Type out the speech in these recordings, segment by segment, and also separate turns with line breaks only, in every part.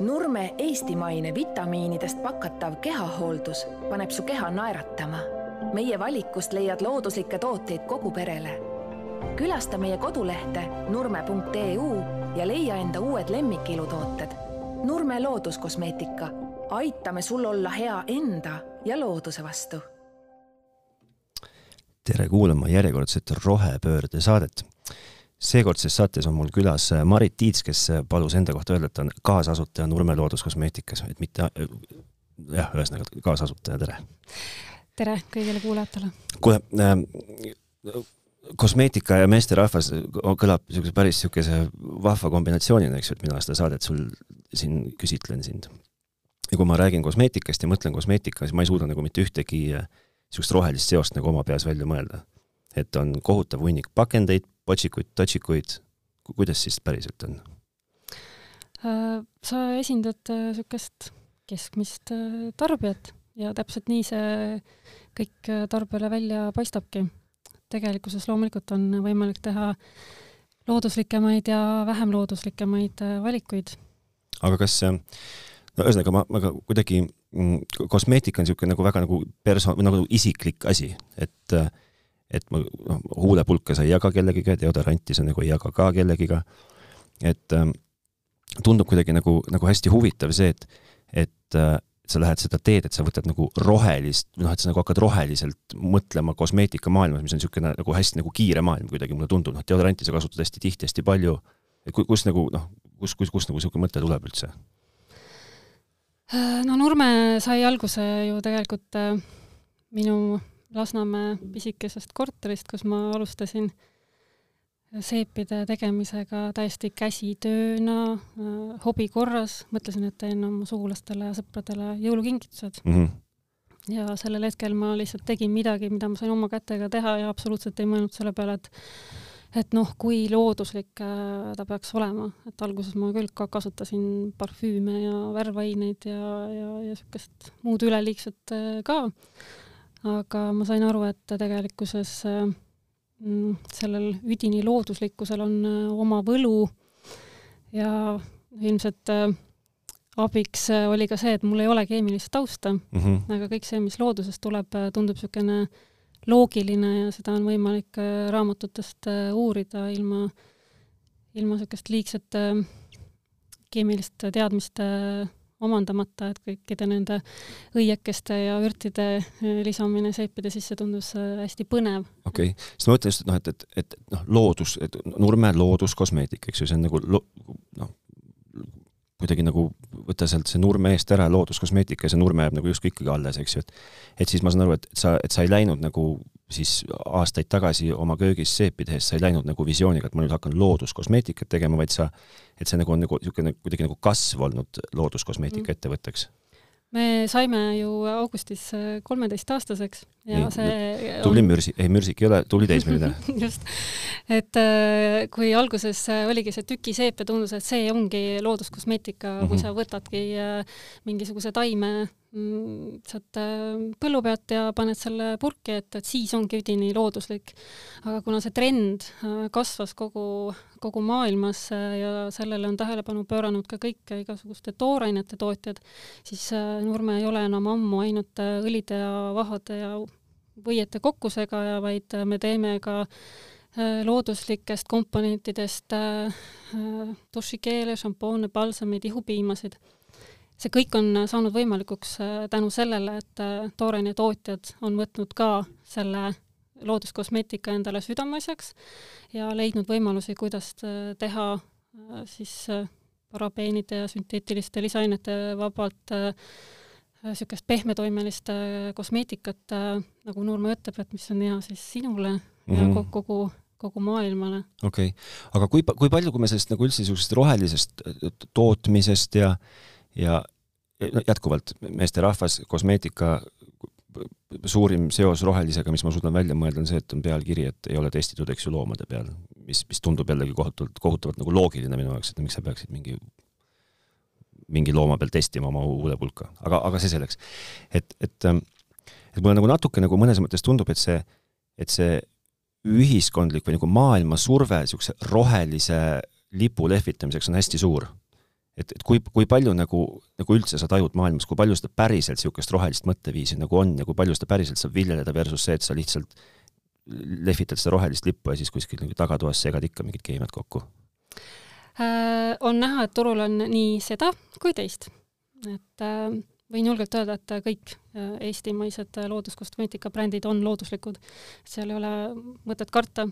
Nurme eestimaine vitamiinidest pakatav kehahooldus paneb su keha naeratama. meie valikust leiad looduslikke tooteid kogu perele. külasta meie kodulehte nurme.eu ja leia enda uued lemmikilutooted. Nurme looduskosmeetika. aitame sul olla hea enda ja looduse vastu.
tere kuulama järjekordset rohepöörde saadet seekordses saates on mul külas äh, Marit Tiits, kes äh, palus enda kohta öelda, et ta on kaasasutaja Nurme Looduskosmeetikas, et mitte äh, jah, ühesõnaga kaasasutaja, tere!
tere kõigile kuulajatele!
kuule äh,, kosmeetika ja meesterahvas kõlab niisuguse päris niisuguse vahva kombinatsioonina, eks ju, et mina seda saadet sul siin küsitlen sind. ja kui ma räägin kosmeetikast ja mõtlen kosmeetika, siis ma ei suuda nagu mitte ühtegi niisugust rohelist seost nagu oma peas välja mõelda. et on kohutav hunnik pakendeid, potsikuid, totsikuid, kuidas siis päriselt on?
Äh, sa esindad niisugust äh, keskmist äh, tarbijat ja täpselt nii see kõik tarbijale välja paistabki. tegelikkuses loomulikult on võimalik teha looduslikemaid ja vähem looduslikemaid valikuid.
aga kas, no ühesõnaga ma, ma ka kuidagi, mm, kosmeetika on niisugune nagu väga nagu perso-, nagu isiklik asi, et äh, et ma noh, huulepulka sa ei jaga kellegiga, deodoranti sa nagu ei jaga ka kellegiga. et ähm, tundub kuidagi nagu, nagu hästi huvitav see, et, et äh, sa lähed seda teed, et sa võtad nagu rohelist, noh, et sa nagu hakkad roheliselt mõtlema kosmeetikamaailmas, mis on niisugune nagu hästi nagu kiire maailm kuidagi mulle tundub, noh, deodoranti sa kasutad hästi tihti, hästi palju, et kus nagu noh, kus, kus, kust nagu niisugune mõte tuleb üldse?
no Nurme sai alguse ju tegelikult äh, minu Lasnamäe pisikesest korterist, kus ma alustasin seepide tegemisega täiesti käsitööna, äh, hobi korras, mõtlesin, et teen oma sugulastele ja sõpradele jõulukingitused mm. -hmm. ja sellel hetkel ma lihtsalt tegin midagi, mida ma sain oma kätega teha ja absoluutselt ei mõelnud selle peale, et et noh, kui looduslik äh, ta peaks olema, et alguses ma küll ka kasutasin parfüüme ja värvaineid ja, ja, ja niisugust muud üleliigset äh, ka aga ma sain aru, et tegelikkuses äh, mm, sellel üdini looduslikkusel on äh, oma võlu ja ilmselt äh, abiks oli ka see, et mul ei ole keemilist tausta mm, -hmm. aga kõik see, mis loodusest tuleb, tundub niisugune loogiline ja seda on võimalik raamatutest uurida ilma, ilma niisugust liigset keemilist teadmiste omandamata, et kõikide nende õiekeste ja ürtide eh, lisamine seipide sisse tundus eh, hästi põnev.
okei okay., siis ma mõtlen just, et noh, et, et, et noh, loodus, et Nurme looduskosmeetika, eks ju, see on nagu lo, noh, kuidagi nagu võtta sealt see nurme eest ära looduskosmeetika ja see nurme jääb nagu justkui ikkagi alles, eks ju, et et siis ma saan aru, et sa, et sa ei läinud nagu siis aastaid tagasi oma köögis seepi tehes, sa ei läinud nagu visiooniga, et ma nüüd hakkan looduskosmeetikat tegema, vaid sa, et see nagu on nagu niisugune kuidagi nagu kasv olnud looduskosmeetika mm. ettevõtteks
me saime ju augustis kolmeteistaastaseks ja see
tubli mürsi-, ei mürsik ei ole, tubli teismeline
just, et äh, kui alguses äh, oligi see tükiseep ja tundus, et see ongi looduskosmeetika mm, -hmm. kui mhm. sa võtadki mingisuguse taime Mm, sealt äh, põllu pealt ja paned selle purki, et, et siis ongi üdini looduslik. aga kuna see trend äh, kasvas kogu, kogu maailmas äh, ja sellele on tähelepanu pööranud ka kõik igasuguste toorainete tootjad, siis Nurme ei ole enam ammu ainult õlide ja vahade ja võiete kokkusegaja, vaid me teeme ka looduslikest komponentidest dušikeele, šampoone, balsamid, ihupiimasid. See kõik on saanud võimalikuks äh, tänu sellele, et äh, tooraine tootjad on võtnud ka selle looduskosmeetika endale südameasjaks ja leidnud võimalusi, kuidas äh, teha siis parabeenide ja sünteetiliste lisaainete vabalt niisugust pehmetoimelist kosmeetikat, nagu Nurme ütleb, et mis on hea siis sinule mm -hmm. ja mhm. kogu kogu maailmale.
okei okay., aga kui, kui palju, kui me sellest nagu üldse niisugusest rohelisest tootmisest ja ja jätkuvalt meesterahvas, kosmeetika, suurim seos rohelisega, mis ma suudan välja mõelda, on see, et on pealkiri, et ei ole testitud, eks ju, loomade peal, mis, mis tundub jällegi kohutavalt, kohutavalt nagu loogiline minu jaoks, et miks sa peaksid mingi, mingi looma peal testima oma huulepulka, aga, aga see selleks. et, et, et mulle nagu natuke nagu mõnes mõttes tundub, et see, et see ühiskondlik või nagu maailma surve niisuguse rohelise lipu lehvitamiseks on hästi suur et, et kui, kui palju nagu, nagu üldse sa tajud maailmas, kui palju seda päriselt niisugust rohelist mõtteviisi nagu on ja kui palju seda päriselt saab viljeleda versus see, et sa lihtsalt lehvitad seda rohelist lippu ja siis kuskil nagu tagatoas segad ikka mingid keemiad kokku?
Äh, on näha, et turul on nii seda kui teist. et äh, võin julgelt öelda, et kõik äh, eestimaised looduskosmeetika brändid on looduslikud, seal ei ole mõtet karta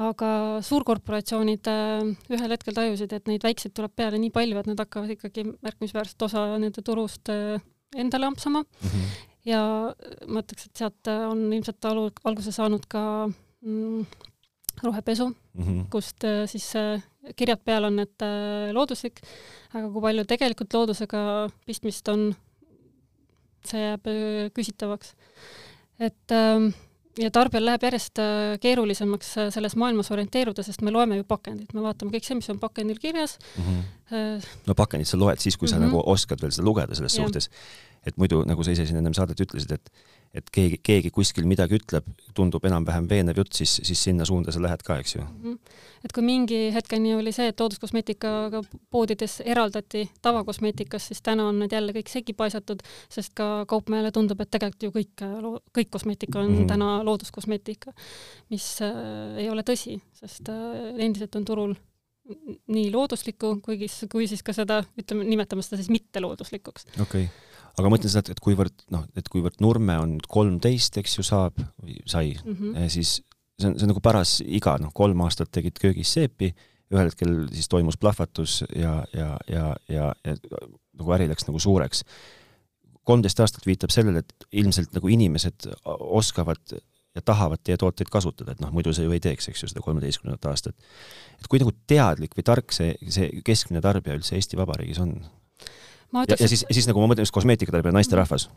aga suurkorporatsioonid ühel hetkel tajusid, et neid väikseid tuleb peale nii palju, et nad hakkavad ikkagi märkimisväärset osa nende turust endale ampsama mm. -hmm. ja ma ütleks, et sealt on ilmselt alguse saanud ka mm, rohepesu mm, -hmm. kust siis kirjad peal on, et looduslik, aga kui palju tegelikult loodusega pistmist on, see jääb küsitavaks. et äh, ja tarbijal läheb järjest äh, keerulisemaks äh, selles maailmas orienteeruda, sest me loeme ju pakendit, me vaatame kõik see, mis on pakendil kirjas mm.
-hmm. no pakendit sa loed siis, kui sa mm -hmm. nagu oskad veel seda lugeda selles ja. suhtes. et muidu, nagu sa ise siin ennem saadet ütlesid, et et keegi, keegi kuskil midagi ütleb, tundub enam-vähem veenev jutt, siis, siis sinna suunda sa lähed ka, eks ju mm. -hmm.
et kui mingi hetkeni oli see, et looduskosmeetikaga poodides eraldati tavakosmeetikast, siis täna on need jälle kõik segi paisatud, sest ka kaupmehele tundub, et tegelikult ju kõik, kõik kosmeetika on mm -hmm. täna looduskosmeetika, mis äh, ei ole tõsi, sest äh, endiselt on turul nii looduslikku, kuigi, kui siis ka seda, ütleme, nimetame seda siis mittelooduslikuks.
okay aga ma mõtlen seda, et kuivõrd noh, et kuivõrd Nurme on kolmteist, eks ju, saab või sai mm, -hmm. siis see on, see on nagu paras iga, noh, kolm aastat tegid köögis seepi, ühel hetkel siis toimus plahvatus ja, ja, ja, ja, ja nagu äri läks nagu suureks. kolmteist aastat viitab sellele, et ilmselt nagu inimesed oskavad ja tahavad teie tooteid kasutada, et noh, muidu sa ju ei teeks, eks ju, seda kolmeteistkümnendat aastat. et kui nagu teadlik või tark see, see keskmine tarbija üldse Eesti Vabariigis on? Ja, ja siis, siis nagu ma mõtlen just kosmeetikatarbija, naisterahvas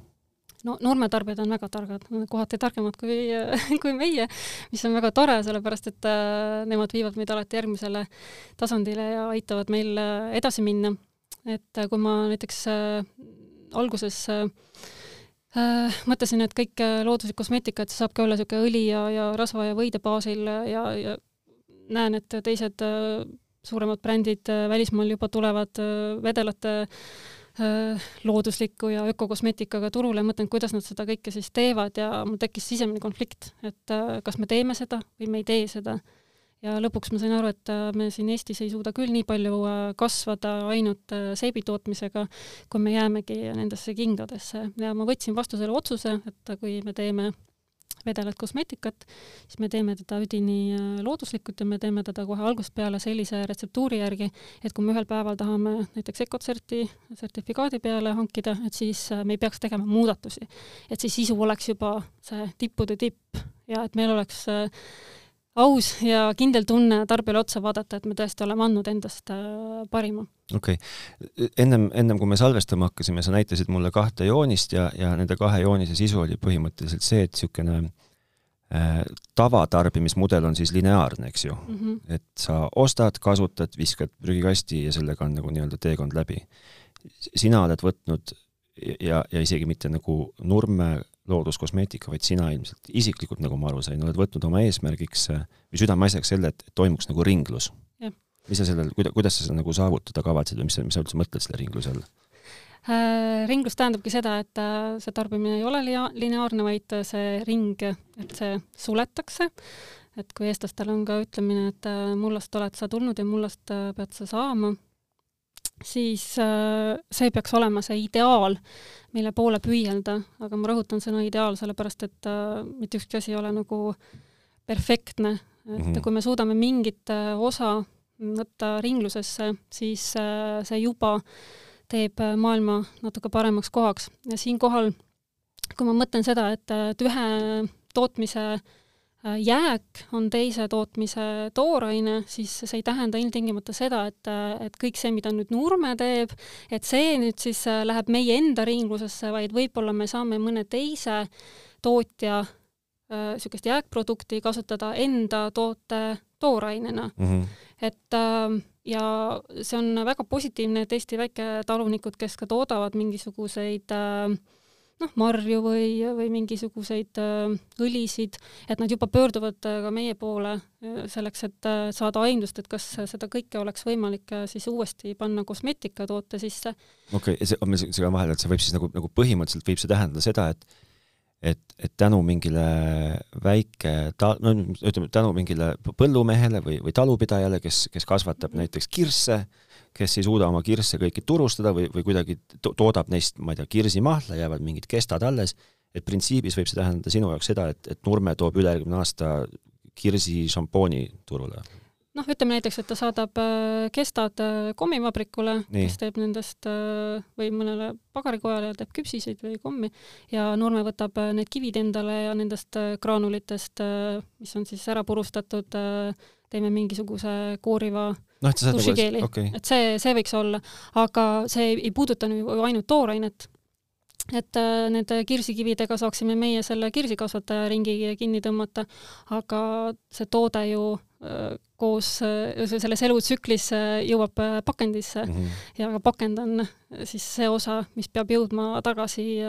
no noormetarbijad on väga targad, kohati targemad kui, kui meie, mis on väga tore, sellepärast et äh, nemad viivad meid alati järgmisele tasandile ja aitavad meil äh, edasi minna. et äh, kui ma näiteks alguses äh, mõtlesin, et kõik looduslik kosmeetika, et see saabki olla niisugune õli ja, ja rasva ja võide baasil ja, ja näen, et teised suuremad brändid välismaal juba tulevad vedelate loodusliku ja ökokosmeetikaga turule, mõtlen, kuidas nad seda kõike siis teevad ja mul tekkis sisemine konflikt, et äh, kas me teeme seda või me ei tee seda. ja lõpuks ma sain aru, et äh, me siin Eestis ei suuda küll nii palju kasvada ainult seebi tootmisega, kui me jäämegi nendesse kingadesse ja ma võtsin vastu selle otsuse, et kui me teeme vedelat kosmeetikat, siis me teeme teda üdini äh, looduslikult ja me teeme teda kohe algusest peale sellise retseptuuri järgi, et kui me ühel päeval tahame näiteks Ecotserti sertifikaadi peale hankida, et siis äh, me ei peaks tegema muudatusi. et see sisu oleks juba see tippude tipp ja et meil oleks äh, aus ja kindel tunne tarbijale otsa vaadata, et me tõesti oleme andnud endast äh, parima.
okei okay., ennem, ennem kui me salvestama hakkasime, sa näitasid mulle kahte joonist ja, ja nende kahe joonise sisu oli põhimõtteliselt see, et niisugune äh, tavatarbimismudel on siis lineaarne, eks ju mm. -hmm. et sa ostad, kasutad, viskad prügikasti ja sellega on nagu nii-öelda teekond läbi. sina oled võtnud ja, ja isegi mitte nagu Nurme looduskosmeetika, vaid sina ilmselt isiklikult, nagu ma aru sain, oled võtnud oma eesmärgiks äh, või südameasjaks selle, et toimuks nagu ringlus. mis sa sellel, kuida-, kuidas sa seda nagu saavutada kavatsed või mis sa, mis sa üldse mõtled selle ringluse all?
Äh, ringlus tähendabki seda, et äh, see tarbimine ei ole lineaarne, vaid see ring, et see suletakse, et kui eestlastel on ka ütlemine, et mullast oled sa tulnud ja mullast pead sa saama, siis äh, see peaks olema see ideaal, mille poole püüelda, aga ma rõhutan sõna ideaal, sellepärast et äh, mitte ükski asi ei ole nagu perfektne, et mm -hmm. kui me suudame mingit äh, osa võtta ringlusesse, siis see juba teeb maailma natuke paremaks kohaks. Ja siinkohal, kui ma mõtlen seda, et, et ühe tootmise äh, Äh, jääk on teise tootmise tooraine, siis see ei tähenda ilmtingimata seda, et, et kõik see, mida nüüd Nurme teeb, et see nüüd siis äh, läheb meie enda ringlusesse, vaid võib-olla me saame mõne teise tootja niisugust äh, jääkprodukti kasutada enda toote toorainena mm. -hmm. et äh, ja see on väga positiivne, et Eesti väiketalunikud, kes ka toodavad mingisuguseid äh, noh, marju või, või mingisuguseid äh, õlisid, et nad juba pöörduvad äh, ka meie poole äh, selleks, et saada aimdust, et kas seda kõike oleks võimalik siis uuesti panna kosmeetikatoote sisse.
okei okay,, see, ma segan vahele, et see võib siis nagu, nagu põhimõtteliselt võib see tähendada seda, et et, et tänu mingile väike ta-, no ütleme, tänu mingile põllumehele või, või talupidajale, kes, kes kasvatab mhm. näiteks kirsse, kes ei suuda oma kirsse kõiki turustada või, või kuidagi to toodab neist, ma ei tea, kirsimahla, jäävad mingid kestad alles, et printsiibis võib see tähendada sinu jaoks seda, et, et Nurme toob ülejärgmine aasta kirsi šampooni turule
noh, ütleme näiteks, et ta saadab äh, kestad äh, kommivabrikule, kes teeb nendest äh, või mõnele pagarikojale ja teeb küpsiseid või kommi ja Nurme võtab need kivid endale ja nendest graanulitest, mis on siis ära purustatud, teeme mingisuguse kooriva
no, et
dušikeeli nagu, okay., et see, see võiks olla, aga see ei puuduta ju ainult toorainet. Et nende kirsikividega saaksime meie selle kirsikasvataja ringi kinni tõmmata, aga see toode ju koos äh, selles elutsüklis jõuab pakendisse. Mm -hmm. ja ka pakend on siis see osa, mis peab jõudma tagasi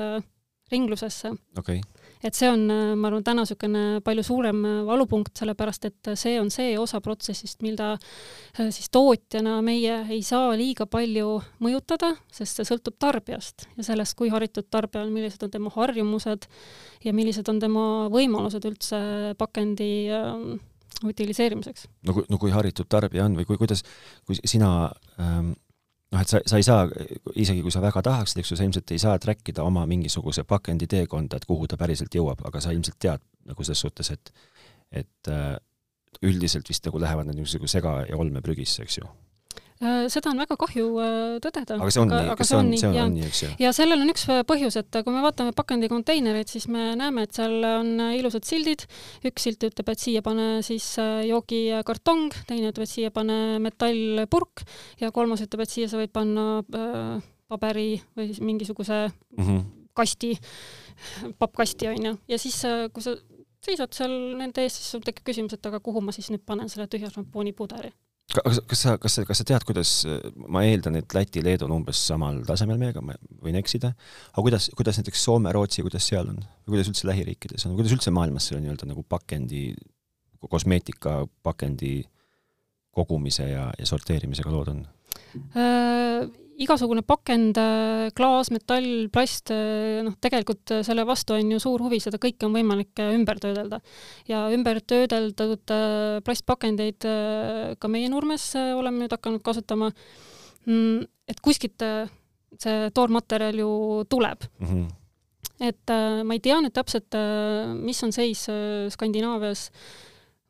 ringlusesse.
Okay
et see on, ma arvan, täna niisugune palju suurem valupunkt, sellepärast et see on see osa protsessist, mida äh, siis tootjana meie ei saa liiga palju mõjutada, sest see sõltub tarbijast ja sellest, kui haritud tarbija on, millised on tema harjumused ja millised on tema võimalused üldse pakendi äh, utiliseerimiseks.
no kui, no kui haritud tarbija on või kui, kuidas, kui sina ähm noh, et sa, sa ei saa, isegi kui sa väga tahaksid, eks ju, sa ilmselt ei saa track ida oma mingisuguse pakendi teekonda, et kuhu ta päriselt jõuab, aga sa ilmselt tead nagu selles suhtes, et et äh, üldiselt vist nagu lähevad nad niisuguse sega- ja olmeprügisse, eks ju
seda on väga kahju äh, tõdeda.
aga see on nii, kas see on, see on, on nii, eks ju?
ja sellel on üks äh, põhjus, et kui me vaatame pakendikonteinereid, siis me näeme, et seal on ilusad sildid, üks silt ütleb, et siia pane siis joogikartong, teine ütleb, et siia pane metallpurk ja kolmas ütleb, et siia sa võid panna äh, paberi või siis mingisuguse mm -hmm. kasti, pappkasti, on ju, ja siis, kui sa seisad seal nende ees, siis sul tekib küsimus, et aga kuhu ma siis nüüd panen selle tühja šampoonipuderi
kas, kas sa, kas sa, kas sa tead, kuidas, ma eeldan, et Läti, Leedu on umbes samal tasemel meiega, ma võin eksida, aga kuidas, kuidas näiteks Soome, Rootsi, kuidas seal on? kuidas üldse lähiriikides on, kuidas üldse maailmas selle nii-öelda nagu pakendi, kosmeetika pakendi kogumise ja, ja sorteerimisega lood on
äh,? Igasugune pakend, äh, klaas, metall, plast, äh, noh, tegelikult äh, selle vastu on ju suur huvi, seda kõike on võimalik ümber töödelda. ja ümber töödeldud plastpakendeid ka meie Nurmes oleme nüüd hakanud kasutama, mm, et kuskilt see toormaterjal ju tuleb mm. -hmm. et ma ei tea nüüd täpselt, mis on seis Skandinaavias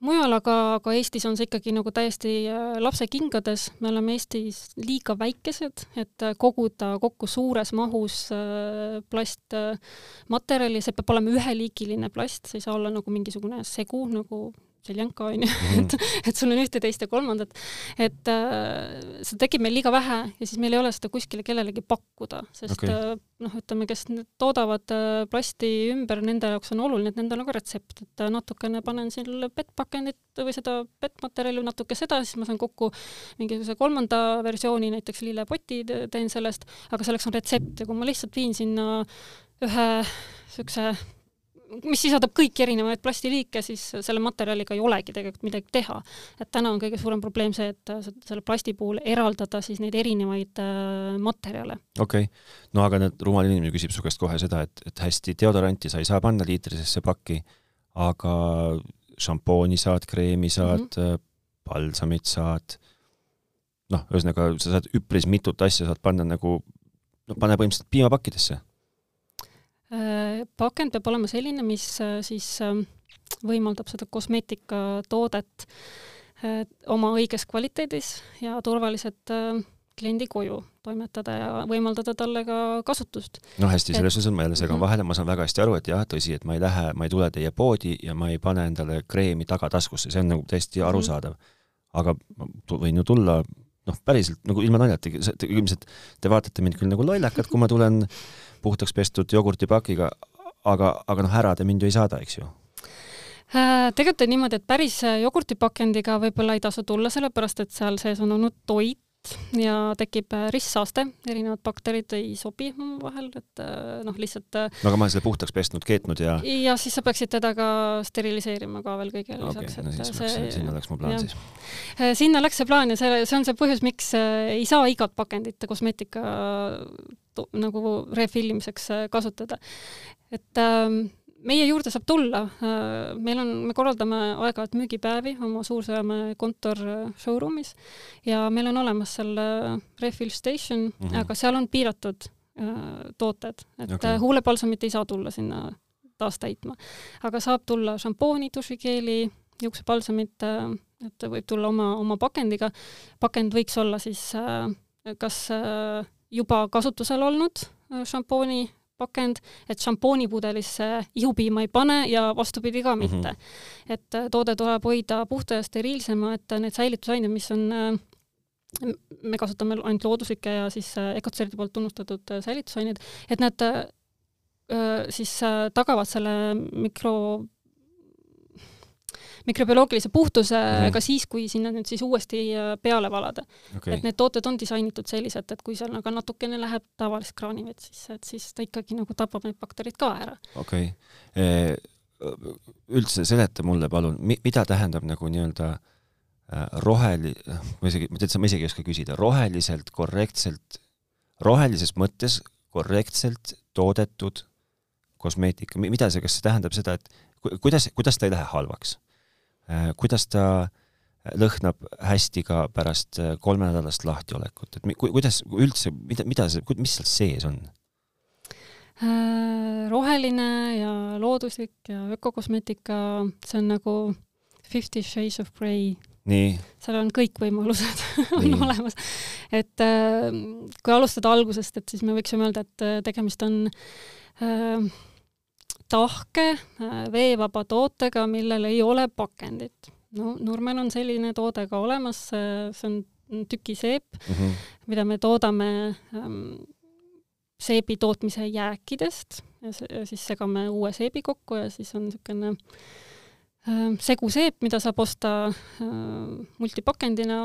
mujal, aga, aga Eestis on see ikkagi nagu täiesti äh, lapsekingades, me oleme Eestis liiga väikesed, et äh, koguda kokku suures mahus äh, plastmaterjali, see peab olema üheliigiline plast, see ei saa olla nagu mingisugune segu, nagu seljanka onju mm., et, et sul on ühte, teist ja kolmandat, et äh, seda tekib meil liiga vähe ja siis meil ei ole seda kuskile kellelegi pakkuda, sest okay. äh, noh, ütleme, kes toodavad äh, plasti ümber, nende jaoks on oluline, et nendel on ka retsept, et äh, natukene panen siin PET-pakendit või seda PET-materjali, natuke seda, siis ma saan kokku mingisuguse kolmanda versiooni, näiteks lillepoti teen sellest, aga selleks on retsept ja kui ma lihtsalt viin sinna ühe niisuguse mis sisaldab kõiki erinevaid plastiliike, siis selle materjaliga ei olegi tegelikult midagi teha. et täna on kõige suurem probleem see, et selle plasti puhul eraldada siis neid erinevaid äh, materjale.
okei okay., no aga nüüd rumal inimene küsib su käest kohe seda, et, et hästi, deodoranti sa ei saa panna liitrisesse pakki, aga šampooni saad, kreemi saad mm, -hmm. palsamit saad, noh, ühesõnaga sa saad üpris mitut asja saad panna nagu, no pane põhimõtteliselt piimapakkidesse
Äh, pakend peab olema selline, mis äh, siis ähm, võimaldab seda kosmeetikatoodet äh, oma õiges kvaliteedis ja turvaliselt kliendi koju toimetada ja võimaldada talle ka kasutust.
no hästi, selles suhtes ma jälle segan mhm. vahele, ma saan väga hästi aru, et jah, tõsi, et ma ei lähe, ma ei tule teie poodi ja ma ei pane endale kreemi tagataskusse, see on nagu täiesti mhm. arusaadav. aga ma võin ju tulla noh, päriselt nagu ilma naljata, ilmselt te vaatate mind küll nagu lollakad, kui ma tulen puhtaks pestud jogurtipakiga, aga, aga noh, ära te mind ju ei saada, eks ju.
Äh, tegelikult on niimoodi, et päris jogurtipakendiga võib-olla ei tasu tulla, sellepärast et seal sees on olnud toit, toodest ja tekib ristsaaste, erinevad bakterid ei sobi omavahel, et noh, lihtsalt
no aga ma olen selle puhtaks pesnud, keetnud ja
ja siis sa peaksid teda ka steriliseerima ka veel kõigele
okei
lisaks,
okay, no
et
siis
see
läks, sinna läks mu plaan
jah.
siis.
sinna läks see plaan ja see, see on see põhjus, miks äh, ei saa igat pakendit kosmeetika nagu refill imiseks äh, kasutada. et ähm, meie juurde saab tulla, meil on, me korraldame aeg-ajalt müügipäevi oma Suur-Sõjamäe kontor äh, showroom'is ja meil on olemas seal äh, refill station mm. -hmm. aga seal on piiratud äh, tooted, et okay. huulepalsamit ei saa tulla sinna taas täitma. aga saab tulla šampooni, dušikeeli, juuksepalsamit, et võib tulla oma, oma pakendiga. pakend võiks olla siis äh, kas äh, juba kasutusel olnud äh, šampooni pakend, et šampoonipudelisse ihupiima ei pane ja vastupidi ka mitte mm. -hmm. et äh, toode tuleb hoida puhta ja steriilsema, et need säilitusained, mis on äh, me kasutame ainult looduslikke ja siis äh, Ecotserdi poolt tunnustatud äh, säilitusaineid, et äh, siis äh, tagavad selle mikro mikrobioloogilise puhtuse mm
Mhm.
-hmm. ka siis, kui sinna nüüd siis uuesti äh, peale valada okay. et need tooted on disainitud sellised, et kui seal aga natukene läheb tavalist kraanivett sisse, et siis ta ikkagi nagu tapab need bakterid ka ära.
okei okay.. üldse seleta mulle palun, mida tähendab nagu nii-öelda äh, roheli-, ma isegi, ma tead, ma isegi ei oska küsida, roheliselt korrektselt, rohelises mõttes korrektselt toodetud kosmeetika, mida see, kas see tähendab seda, et kuidas, kuidas ta ei lähe halvaks? kuidas ta lõhnab hästi ka pärast äh, kolmenädalast lahtiolekut, et kuidas üldse, mida, mida see, mis seal sees on?
Äh, roheline ja looduslik ja ökokosmeetika, see on nagu Fifty Shades of Grey, seal on kõik võimalused on
Nii.
olemas. et äh, kui alustada algusest, et siis me võiksime öelda, et äh, tegemist on äh, tahke äh, veevaba tootega, millel ei ole pakendit. no Nurmel on selline toode ka olemas, see on tükiseep,
Mhm.
mida me toodame ähm, seebi tootmise jääkidest ja siis segame uue seebi kokku ja siis on niisugune äh, seguseep, mida saab osta äh, multipakendina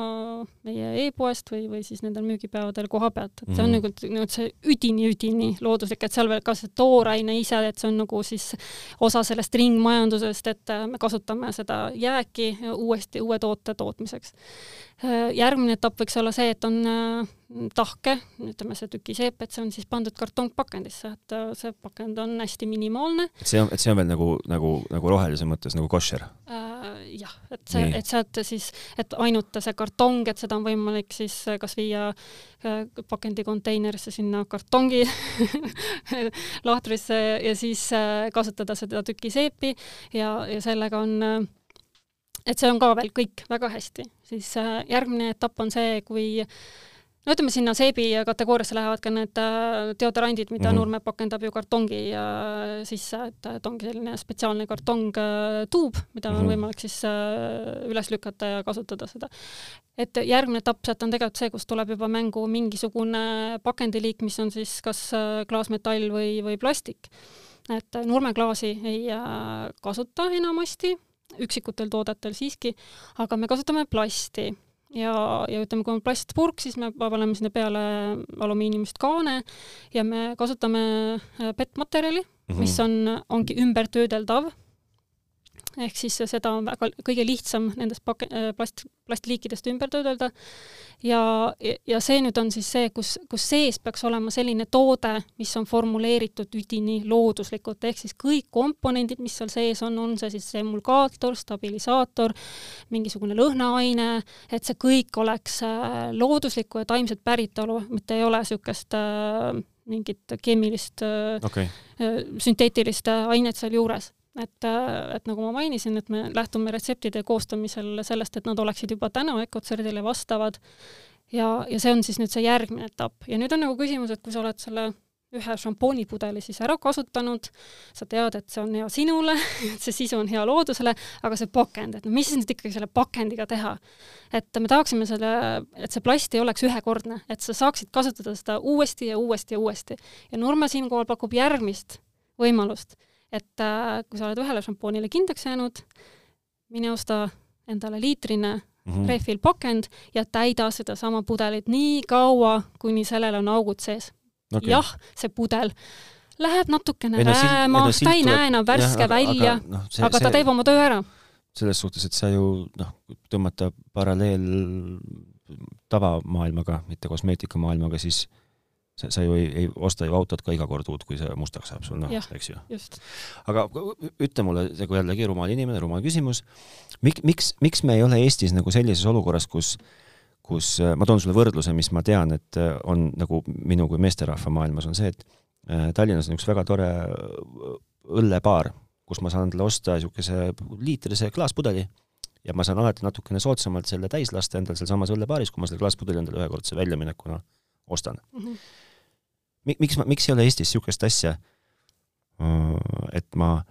meie e-poest või, või siis nendel müügipäevadel koha pealt, et see on
Mhm.
nagu, nagu see üdini-üdini looduslik, et seal veel ka see tooraine ise, et see on nagu siis osa sellest ringmajandusest, et äh, me kasutame seda jääki uuesti uue toote tootmiseks. Äh, järgmine etapp võiks olla see, et on äh, tahke, ütleme see tükiseep, et see on siis pandud kartongpakendisse, et äh, see pakend on hästi minimaalne.
et see on, et see on veel nagu, nagu, nagu rohelise mõttes nagu koššer.
Äh, jah, et see, et sealt siis, et ainult see kartong, et seda on võimalik siis kas viia äh, pakendi konteinerisse sinna kartongi lahtrisse ja siis äh, kasutada seda tükiseepi ja, ja sellega on äh, et see on ka veel kõik väga hästi, siis äh, järgmine etapp on see, kui no ütleme, sinna seebi kategooriasse lähevad ka need äh, deodorandid, mida mm. -hmm. Nurme pakendab ju kartongi äh, sisse, et, et ongi selline spetsiaalne kartongtuub, mida mm -hmm. on
Mhm.
võimalik siis äh, üles lükata ja kasutada seda. et järgmine etapp sealt on tegelikult see, kus tuleb juba mängu mingisugune pakendiliik, mis on siis kas äh, klaasmetall või, või plastik. et äh, nurmeklaasi ei äh, kasuta enamasti, üksikutel toodetel siiski, aga me kasutame plasti ja, ja ütleme, kui on plastpurk, siis me paneme sinna peale alumiiniumist kaane ja me kasutame äh, PET-materjali mm,
Mhm.
-hmm. mis on, ongi ümbertöödeldav. Ehk siis seda on väga, kõige lihtsam nendest pake-, plast, plastliikidest ümber töödelda. ja, ja see nüüd on siis see, kus, kus sees peaks olema selline toode, mis on formuleeritud üdini looduslikult, ehk siis kõik komponendid, mis seal sees on, on see siis emulgaator, stabilisaator, mingisugune lõhnaaine, et see kõik oleks äh, looduslikku ja taimset päritolu, mitte ei ole niisugust äh, mingit keemilist äh,
okay.,
sünteetilist äh, ainet sealjuures. Et, äh, et nagu ma mainisin, et me lähtume retseptide koostamisel sellest, et nad oleksid juba täna Ecotserdile vastavad ja, ja see on siis nüüd see järgmine etapp ja nüüd on nagu küsimus, et kui sa oled selle ühe šampoonipudeli siis ära kasutanud, sa tead, et see on hea sinule, et see sisu on hea loodusele, aga see pakend, et no mis nüüd ikkagi selle pakendiga teha? et me tahaksime selle, et see plast ei oleks ühekordne, et sa saaksid kasutada seda uuesti ja uuesti ja uuesti. ja Nurme siinkohal pakub järgmist võimalust, et äh, kui sa oled ühele šampoonile kindlaks jäänud, mine osta endale liitrine mm -hmm. refill pakend ja täida sedasama pudelit nii kaua, kuni sellel on augud sees okay.. jah, see pudel läheb natukene no, rääma, no, ta ei tuleb... näe enam värske jah, aga, välja, aga, no, see, aga ta see... teeb oma töö ära.
selles suhtes, et sa ju noh, tõmmata paralleel tavamaailmaga, mitte kosmeetikamaailmaga, siis sa, sa ju ei, ei osta ju autot ka iga kord uut, kui see mustaks saab sul, noh, eks ju. aga ütle mulle, nagu jällegi rumal inimene, rumal küsimus, mik-, miks, miks me ei ole Eestis nagu sellises olukorras, kus kus ma toon sulle võrdluse, mis ma tean, et on nagu minu kui meesterahva maailmas, on see, et Äh, Tallinnas on üks väga tore äh, õllebaar, kus ma saan endale osta niisuguse liitrise klaaspudeli ja ma saan alati natukene soodsamalt selle täis lasta endal sealsamas õllebaaris, kui ma selle klaaspudeli endale ühekordse väljaminekuna ostan mm. -hmm. miks ma, miks ei ole Eestis niisugust asja, äh, et ma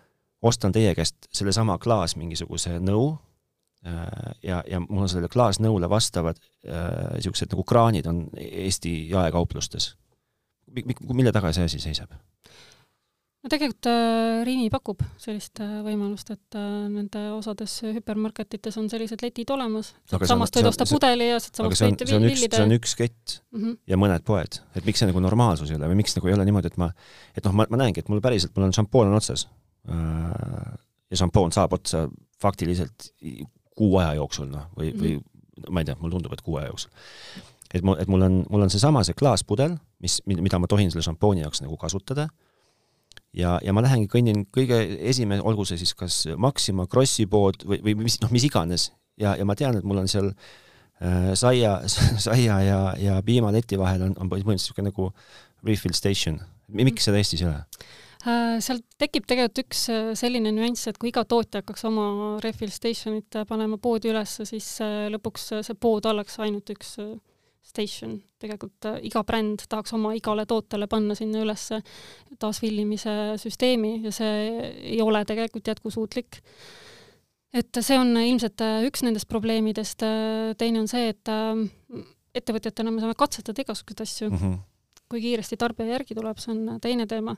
ostan teie käest sellesama klaas mingisuguse nõu ja, ja mul on sellele klaasnõule vastavad niisugused nagu kraanid on Eesti jaekauplustes mille taga see asi seisab?
No tegelikult äh, Rimi pakub sellist äh, võimalust, et äh, nende osades hüpermarketites on sellised letid olemas, samast võid osta pudeli ja
samast võite villida. see on üks kett mm -hmm. ja mõned poed, et miks see nagu normaalsus ei ole või miks nagu ei ole niimoodi, et ma, et noh, ma, ma näengi, et mul päriselt, mul on šampoon on otsas äh, ja šampoon saab otsa faktiliselt kuu aja jooksul, noh, või mm, -hmm. või ma ei tea, mulle tundub, et kuu aja jooksul et mul, et mul on, mul on seesama see klaaspudel, mis, mida ma tohin selle šampooni jaoks nagu kasutada, ja, ja ma lähengi, kõnnin kõige esimene, olgu see siis kas Maxima, Krossi pood või, või mis, noh, mis iganes, ja, ja ma tean, et mul on seal äh, saia, saia ja, ja piimaleti vahel on, on põhimõtteliselt niisugune nagu refill station. miks seda Eestis ei ole?
Äh, seal tekib tegelikult üks äh, selline nüanss, et kui iga tootja hakkaks oma refill station'it panema poodi üles, siis äh, lõpuks see pood oleks ainult üks station, tegelikult äh, iga bränd tahaks oma igale tootele panna sinna üles taasfillimise süsteemi ja see ei ole tegelikult jätkusuutlik. et see on ilmselt äh, üks nendest probleemidest, äh, teine on see, et ettevõtjatena me saame katsetada igasuguseid asju mm. -hmm. kui kiiresti tarbija järgi tuleb, see on teine teema.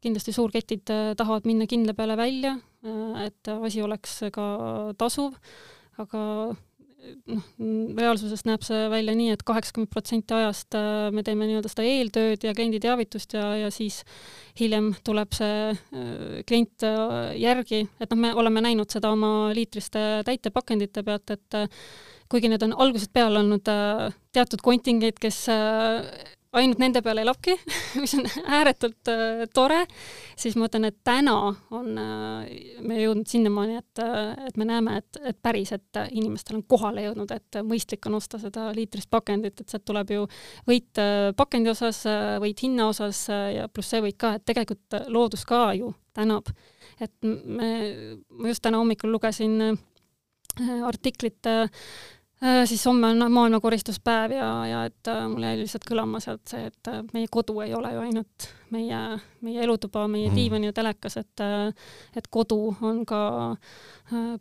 kindlasti suurketid tahavad minna kindla peale välja, et asi oleks ka tasuv, aga noh, reaalsuses näeb see välja nii et, et kaheksakümmend protsenti ajast äh, me teeme nii-öelda seda eeltööd ja klienditeavitust ja, ja siis hiljem tuleb see äh, klient äh, järgi, et noh, me oleme näinud seda oma liitriste täitepakendite pealt, et kuigi need on algusest peale olnud teatud kontingent, kes ainult nende peale elabki mis on ääretult äh, tore, siis ma ütlen, et täna on äh, me jõudnud sinnamaani, et, äh, et me näeme, et, et päriselt inimestel on kohale jõudnud, et mõistlik on osta seda liitrist pakendit, et sealt tuleb ju võit äh, pakendi osas äh,, võit hinna osas äh, ja pluss see võit ka, et tegelikult loodus ka ju tänab. et me, ma just täna hommikul lugesin äh, artiklit äh, Äh, siis homme on maailma koristuspäev ja, ja et äh, mul jäi lihtsalt kõlama sealt see, et äh, meie kodu ei ole ju ainult meie, meie elutuba, meie mm. diivan ja telekas, et et kodu on ka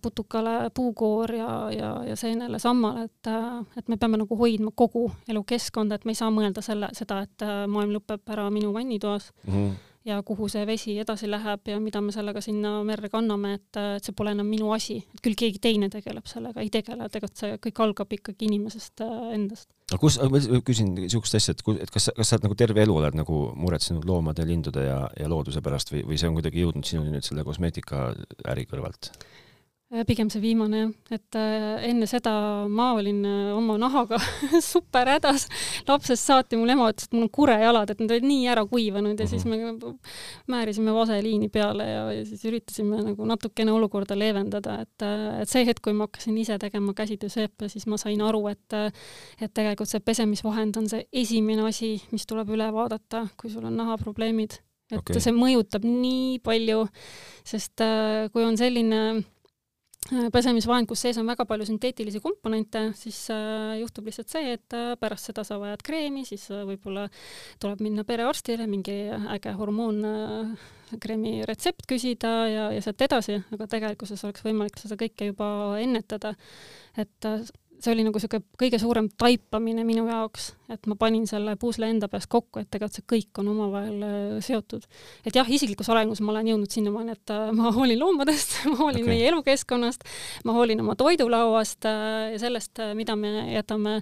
putukale puukoor ja, ja, ja seenele sammal, et et me peame nagu hoidma kogu elukeskkonda, et me ei saa mõelda selle, seda, et maailm lõpeb ära minu vannitoas mm ja kuhu see vesi edasi läheb ja mida me sellega sinna merre kanname, et, et see pole enam minu asi, et küll keegi teine tegeleb sellega, ei tegele, tegelikult see kõik algab ikkagi inimesest äh, endast.
aga kus, ma küsin niisugust asja, et, et kas, kas sa oled nagu terve elu oled nagu muretsenud loomade, lindude ja, ja looduse pärast või, või see on kuidagi jõudnud sinuni nüüd selle kosmeetikaäri kõrvalt?
Äh, pigem see viimane jah, et äh, enne seda ma olin äh, oma nahaga super hädas. lapsest saati mul ema ütles, et mul on kurejalad, et need olid nii ära kuivanud ja siis mhm. me määrisime vaseliini peale ja, ja siis üritasime nagu natukene olukorda leevendada, et, et see hetk, kui ma hakkasin ise tegema käsitööseepe, siis ma sain aru, et et tegelikult see pesemisvahend on see esimene asi, mis tuleb üle vaadata, kui sul on nahaprobleemid. et okay. see mõjutab nii palju, sest kui on selline pesemisvahend, kus sees on väga palju sünteetilisi komponente, siis äh, juhtub lihtsalt see, et äh, pärast seda sa vajad kreemi, siis äh, võib-olla tuleb minna perearstile, mingi äge hormoonkreemi äh, retsept küsida ja, ja sealt edasi, aga tegelikkuses oleks võimalik seda kõike juba ennetada. et äh, see oli nagu niisugune kõige suurem taipamine minu jaoks, et ma panin selle pusle enda peas kokku, et tegelikult see kõik on omavahel äh, seotud. et jah, isiklikus arengus ma olen jõudnud sinnamaani, et äh, ma hoolin loomadest, ma hoolin okay. meie elukeskkonnast, ma hoolin oma toidulauast äh, ja sellest, mida me jätame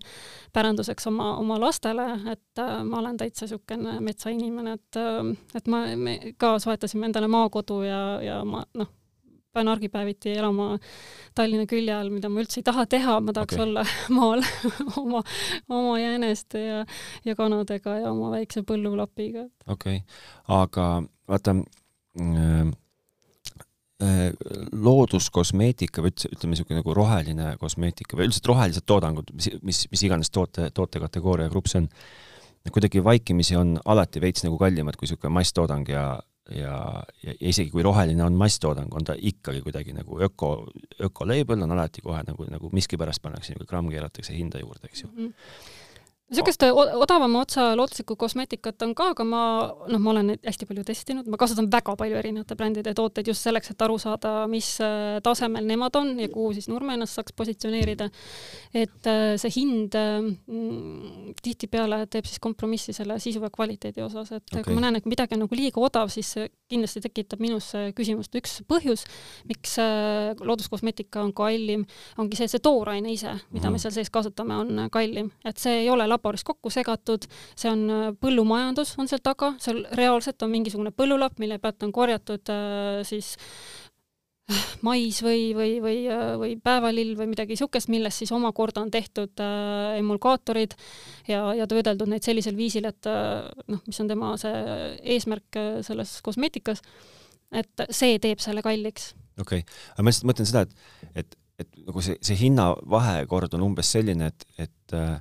päranduseks oma, oma lastele, et ma olen täitsa niisugune metsainimene, et, et ma, me ka soetasime endale maakodu ja, ja ma noh, pean argipäeviti elama Tallinna külje all, mida ma üldse ei taha teha, ma tahaks okay. olla maal oma, oma jääneste ja, ja kanadega ja oma väikse põllulapiga.
okei okay., aga vaata äh, äh, looduskosmeetika või üldse, ütleme niisugune nagu roheline kosmeetika või üldiselt rohelised toodangud, mis, mis, mis iganes toote, tootekategooria grupp see on, kuidagi vaikimisi on alati veits nagu kallimad kui niisugune masstoodang ja ja, ja, isegi kui roheline on masstoodang, on ta ikkagi kuidagi nagu öko, ökolabel on alati kohe nagu, nagu miskipärast pannakse nagu gramm keeratakse hinda juurde, eks ju mm. -hmm
niisugust odavama otsa looduslikku kosmeetikat on ka, aga ma, noh, ma olen hästi palju testinud, ma kasutan väga palju erinevate brändide tooteid just selleks, et aru saada, mis äh, tasemel nemad on ja kuhu siis Nurme ennast saaks positsioneerida. et äh, see hind mm, tihtipeale teeb siis kompromissi selle sisu ja kvaliteedi osas, et okay. kui ma näen, et midagi on nagu liiga odav, siis see kindlasti tekitab minus küsimust. üks põhjus, miks äh, looduskosmeetika on kallim, ongi see, see tooraine ise, mida mm. me seal sees kasutame, on kallim, et see ei ole laboris kokku segatud, see on äh, põllumajandus, on seal taga, seal reaalselt on mingisugune põllulapp, mille pealt on korjatud äh, siis äh, mais või, või, või, või päevalill või midagi niisugust, millest siis omakorda on tehtud äh, emulgaatorid ja, ja töödeldud neid sellisel viisil, et äh, noh, mis on tema see eesmärk selles kosmeetikas, et see teeb selle kalliks.
okei okay., aga ma lihtsalt mõtlen seda, et, et, et nagu see, see hinnavahekord on umbes selline, et, et äh,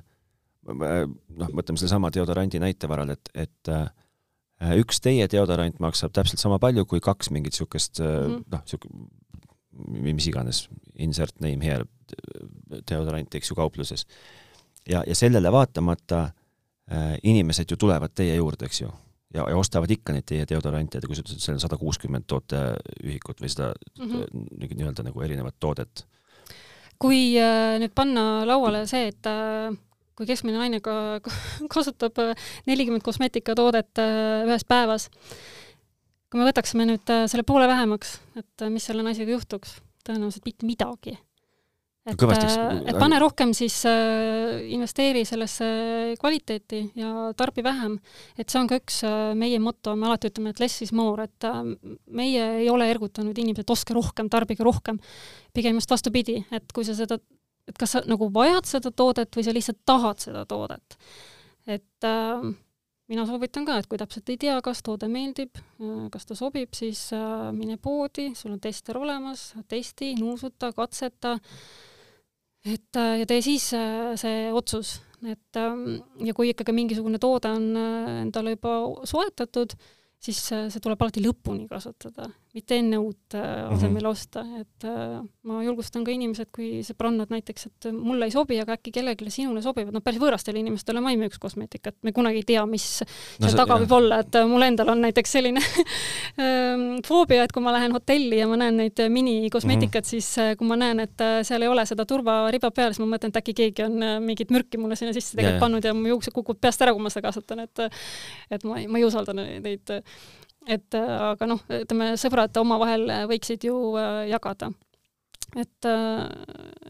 noh, võtame sellesama deodorandi näite varal, et, et äh, üks teie deodorant maksab täpselt sama palju kui kaks mingit niisugust mm -hmm. noh, niisugune mis iganes, insert name here deodoranti, eks ju, kaupluses. ja, ja sellele vaatamata äh, inimesed ju tulevad teie juurde, eks ju, ja, ja ostavad ikka neid teie deodorante, kui sa ütlesid, et seal on sada kuuskümmend tooteühikut või seda mm -hmm. nii-öelda nagu erinevat toodet
kui äh, nüüd panna lauale see, et äh, kui keskmine naine ka kasutab äh, nelikümmend kosmeetikatoodet äh, ühes päevas, kui me võtaksime nüüd äh, selle poole vähemaks, et mis selle naisega juhtuks? tõenäoliselt mitte midagi. et, et pane rohkem siis investeeri sellesse kvaliteeti ja tarbi vähem. et see on ka üks meie moto, me alati ütleme, et less is more, et meie ei ole ergutanud inimesi, et ostke rohkem, tarbige rohkem. pigem just vastupidi, et kui sa seda et kas sa nagu vajad seda toodet või sa lihtsalt tahad seda toodet. et äh, mina soovitan ka, et kui täpselt ei tea, kas toode meeldib, äh, kas ta sobib, siis äh, mine poodi, sul on tester olemas, testi, nuusuta, katseta, et äh, ja tee siis see otsus, et ähm, ja kui ikkagi mingisugune toode on endale juba soetatud, siis see tuleb alati lõpuni kasutada, mitte enne uut äh, asemele mhm. osta, et äh, ma julgustan ka inimesed, kui sõbrannad näiteks, et mulle ei sobi, aga äkki kellelegi sinule sobivad, noh päris võõrastele inimestele ma ei müüks kosmeetikat, me kunagi ei tea, mis no, seal taga jah. võib olla, et äh, mul endal on näiteks selline ähm, foobia, et kui ma lähen hotelli ja ma näen neid minikosmeetikat mm, -hmm. siis kui ma näen, et seal ei ole seda turvariba peal, siis ma mõtlen, et äkki keegi on mingit mürki mulle sinna sisse tegelikult pannud ja mu juuksed kukuvad peast ära, kui ma seda kasutan, et et ma ei, ma ei usalda neid et äh, aga noh, ütleme sõbrad omavahel võiksid ju äh, jagada. et, äh,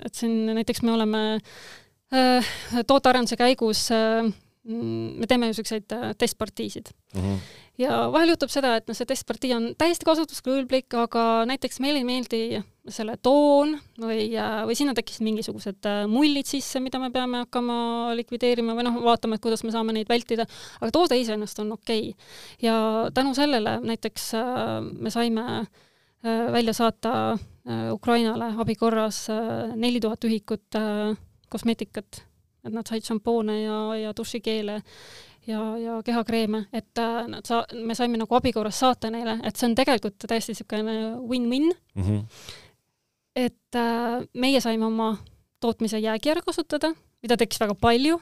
et siin näiteks me oleme tootearenduse käigus me teeme siukseid testpartiisid mm. -hmm. ja vahel juhtub seda, et noh, see testpartii on täiesti kasutuskõlblik, aga näiteks meile ei meeldi selle toon või, või sinna tekkisid mingisugused äh, mullid sisse, mida me peame hakkama likvideerima või noh, vaatama, et kuidas me saame neid vältida, aga toode iseenesest on okei. Okay.. ja tänu sellele näiteks äh, me saime äh, välja saata Ukrainale abi korras neli tuhat ühikut kosmeetikat, et nad said šampoone ja, ja dušikeele ja, ja kehakreeme, et nad sa-, me saime nagu abi korras saata neile, et see on tegelikult täiesti niisugune win-win. Mm. -hmm et äh, meie saime oma tootmise jäägi ära kasutada, mida tekkis väga palju.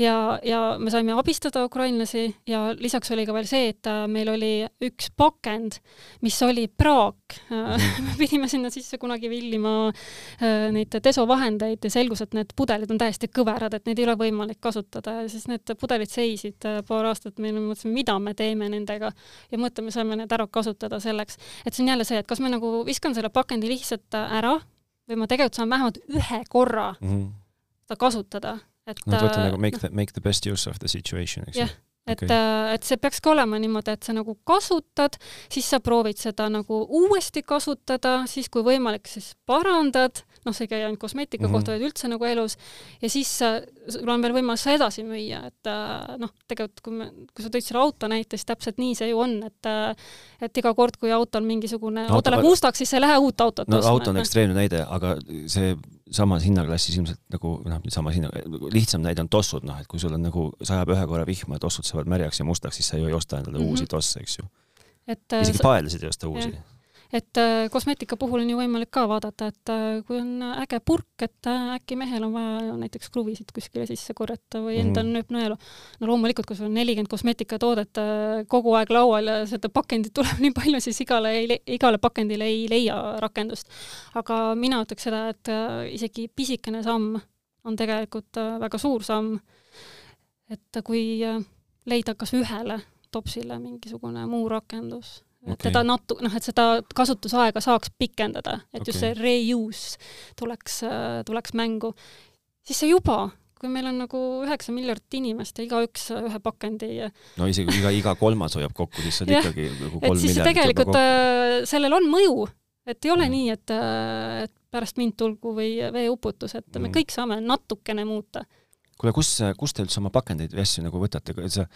Ja, ja me saime abistada ukrainlasi ja lisaks oli ka veel see, et äh, meil oli üks pakend, mis oli praak. Mhm. me pidime sinna sisse kunagi villima äh, neid desovahendeid ja selgus, et need pudelid on täiesti kõverad, et neid ei ole võimalik kasutada. Ja siis need pudelid seisid äh, paar aastat, me mõtlesime, mida me teeme nendega. Ja mõtleme, saame need ära kasutada selleks, et see on jälle see, et kas ma nagu viskan selle pakendi lihtsalt ära või ma tegelikult saan vähemalt ühe korra mm -hmm seda kasutada, et
Nad võtavad nagu make the, make the best use of the situation, eks ju?
jah, et okay., äh, et see peakski olema niimoodi, et sa nagu kasutad, siis sa proovid seda nagu uuesti kasutada, siis kui võimalik, siis parandad, noh, see ei käi ainult kosmeetika mm -hmm. kohta, vaid üldse nagu elus, ja siis sul on veel võimalus seda edasi müüa, et äh, noh, tegelikult kui me, kui sa tõid selle auto näite, siis täpselt nii see ju on, et äh, et iga kord, kui autol mingisugune no,, auto läheb mustaks, siis sa ei lähe uut autot
no ostma, auto on noh. ekstreemne näide, aga see samas hinnaklassis ilmselt nagu noh, samas hinna, lihtsam näide on tossud, noh, et kui sul on nagu sajab ühe korra vihma ja tossud saavad märjaks ja mustaks, siis sa ju ei osta endale mm -hmm. uusi tosse, eks ju. isegi paeldlased ei osta uusi
et äh, kosmeetika puhul on ju võimalik ka vaadata, et äh, kui on äge purk, et äh, äkki mehel on vaja näiteks kruvisid kuskile sisse korjata või endal mm -hmm. nööpnõelu. no loomulikult, kui sul on nelikümmend kosmeetikatoodet kogu aeg laual ja seda pakendit tuleb nii palju, siis igale, igale pakendile ei leia rakendust. aga mina ütleks seda, et isegi pisikene samm on tegelikult väga suur samm. et kui leida kas ühele topsile mingisugune muu rakendus okay.. teda natu-, noh, et seda kasutusaega saaks pikendada, et okay. just see reuse tuleks, tuleks mängu. siis see juba, kui meil on nagu üheksa miljardit inimest ja igaüks ühe pakendi
no isegi iga, iga kolmas hoiab kokku, siis on ikkagi nagu kolm
miljardit tegelikult äh, sellel on mõju, et ei ole mm. nii, et, äh, et pärast mind tulgu või veeuputus, et mm. me kõik saame natukene muuta.
kuule, kus, kus te üldse oma pakendeid või asju nagu võtate, sa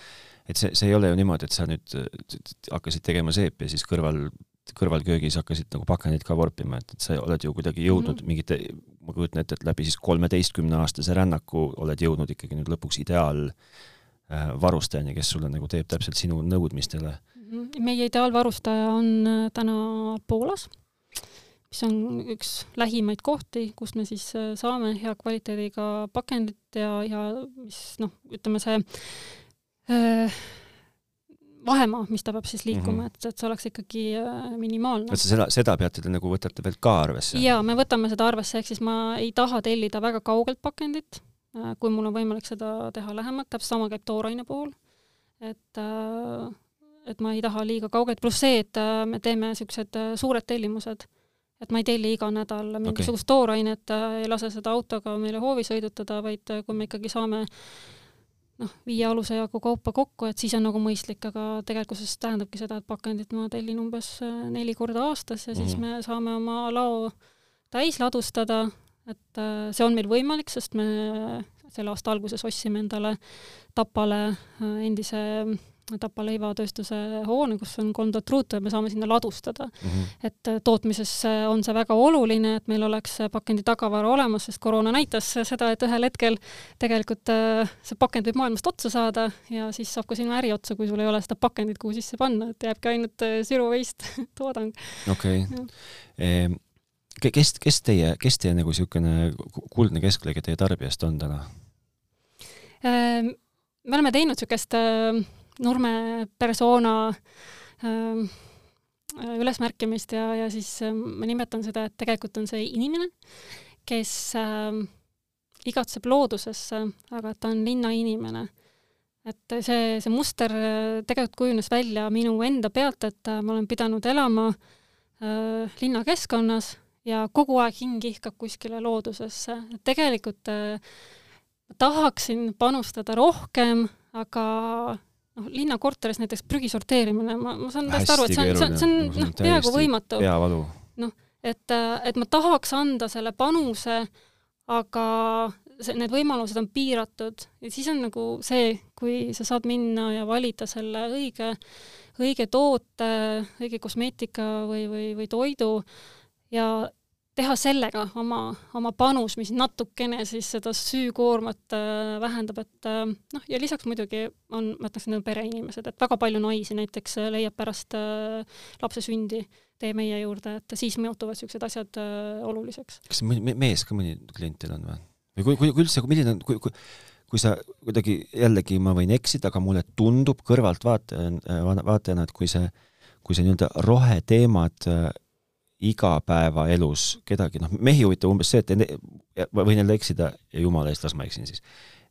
et see, see ei ole ju niimoodi, et sa nüüd hakkasid tegema seepi ja siis kõrval, kõrvalköögis hakkasid nagu pakendeid ka vorpima, et, et sa oled ju kuidagi jõudnud mm -hmm. mingite, ma kujutan ette, et läbi siis kolmeteistkümneaastase rännaku oled jõudnud ikkagi nüüd lõpuks ideaal äh, kes sulle nagu teeb täpselt sinu nõudmistele.
-hmm. meie ideaalvarustaja on äh, täna Poolas, mis on üks lähimaid kohti, kust me siis äh, saame hea kvaliteediga pakendit ja, ja mis noh, ütleme see vahemaa, mis ta peab siis liikuma mm, -hmm. et, et see oleks ikkagi äh, minimaalne.
et seda, seda peate te nagu võtate veel ka arvesse?
jaa, me võtame seda arvesse, ehk siis ma ei taha tellida väga kaugelt pakendit, äh, kui mul on võimalik seda teha lähemalt, täpselt sama käib tooraine puhul. et, et ma ei taha liiga kaugelt, pluss see, et me teeme niisugused suured tellimused, et ma ei telli iga nädal mingisugust okay. toorainet, ei lase seda autoga meile hoovi sõidutada, vaid kui me ikkagi saame noh, viie aluse jagu kaupa kokku, et siis on nagu mõistlik, aga tegelikkuses tähendabki seda, et pakendit ma tellin umbes äh, neli korda aastas ja siis mm -hmm. me saame oma lao täis ladustada, et äh, see on meil võimalik, sest me selle aasta alguses ostsime endale Tapale äh, endise Tapa leivatööstuse hoone, kus on kolm tuhat ruutu ja me saame sinna ladustada mm. -hmm. et äh, tootmises on see väga oluline, et meil oleks pakendi tagavara olemas, sest koroona näitas seda, et ühel hetkel tegelikult äh, see pakend võib maailmast otsa saada ja siis saab ka sinu äri otsa, kui sul ei ole seda pakendit, kuhu sisse panna, et jääbki ainult äh, zero waste toodang.
okei okay. Ehm, kes, kes teie, kes teie nagu niisugune kuldne kesklõige teie tarbijast on täna?
Ehm, me oleme teinud niisugust Nurme persona ähm, äh, ülesmärkimist ja, ja siis äh, ma nimetan seda, et tegelikult on see inimene, kes äh, igatseb loodusesse, aga ta on linnainimene. et see, see muster äh, tegelikult kujunes välja minu enda pealt, et äh, ma olen pidanud elama äh, linnakeskkonnas ja kogu aeg hing ihkab kuskile loodusesse. tegelikult äh, tahaksin panustada rohkem, aga noh, linnakorteris näiteks prügi sorteerimine, ma, ma saan täiesti aru, et see on, see on, see on noh, peaaegu võimatu. noh, et, et ma tahaks anda selle panuse, aga see, need võimalused on piiratud. Ja siis on nagu see, kui sa saad minna ja valida selle õige, õige toote, õige kosmeetika või, või, või toidu ja teha sellega oma, oma panus, mis natukene siis seda süükoormat äh, vähendab, et äh, noh, ja lisaks muidugi on, ma ütleks, need on pereinimesed, et väga palju naisi näiteks äh, leiab pärast lapse sündi tee meie juurde, et siis muutuvad niisugused asjad oluliseks.
kas me, mees ka mõni klient teil on või? või kui, kui, kui üldse, milline on, kui, kui kui sa kuidagi, jällegi ma võin eksida, aga mulle tundub kõrvaltvaatajana, vaatajana, et kui see, kui see nii-öelda roheteemad igapäevaelus kedagi, noh, mehi huvitab umbes see, et ma võin jälle eksida ja jumala eest, las ma eksin siis.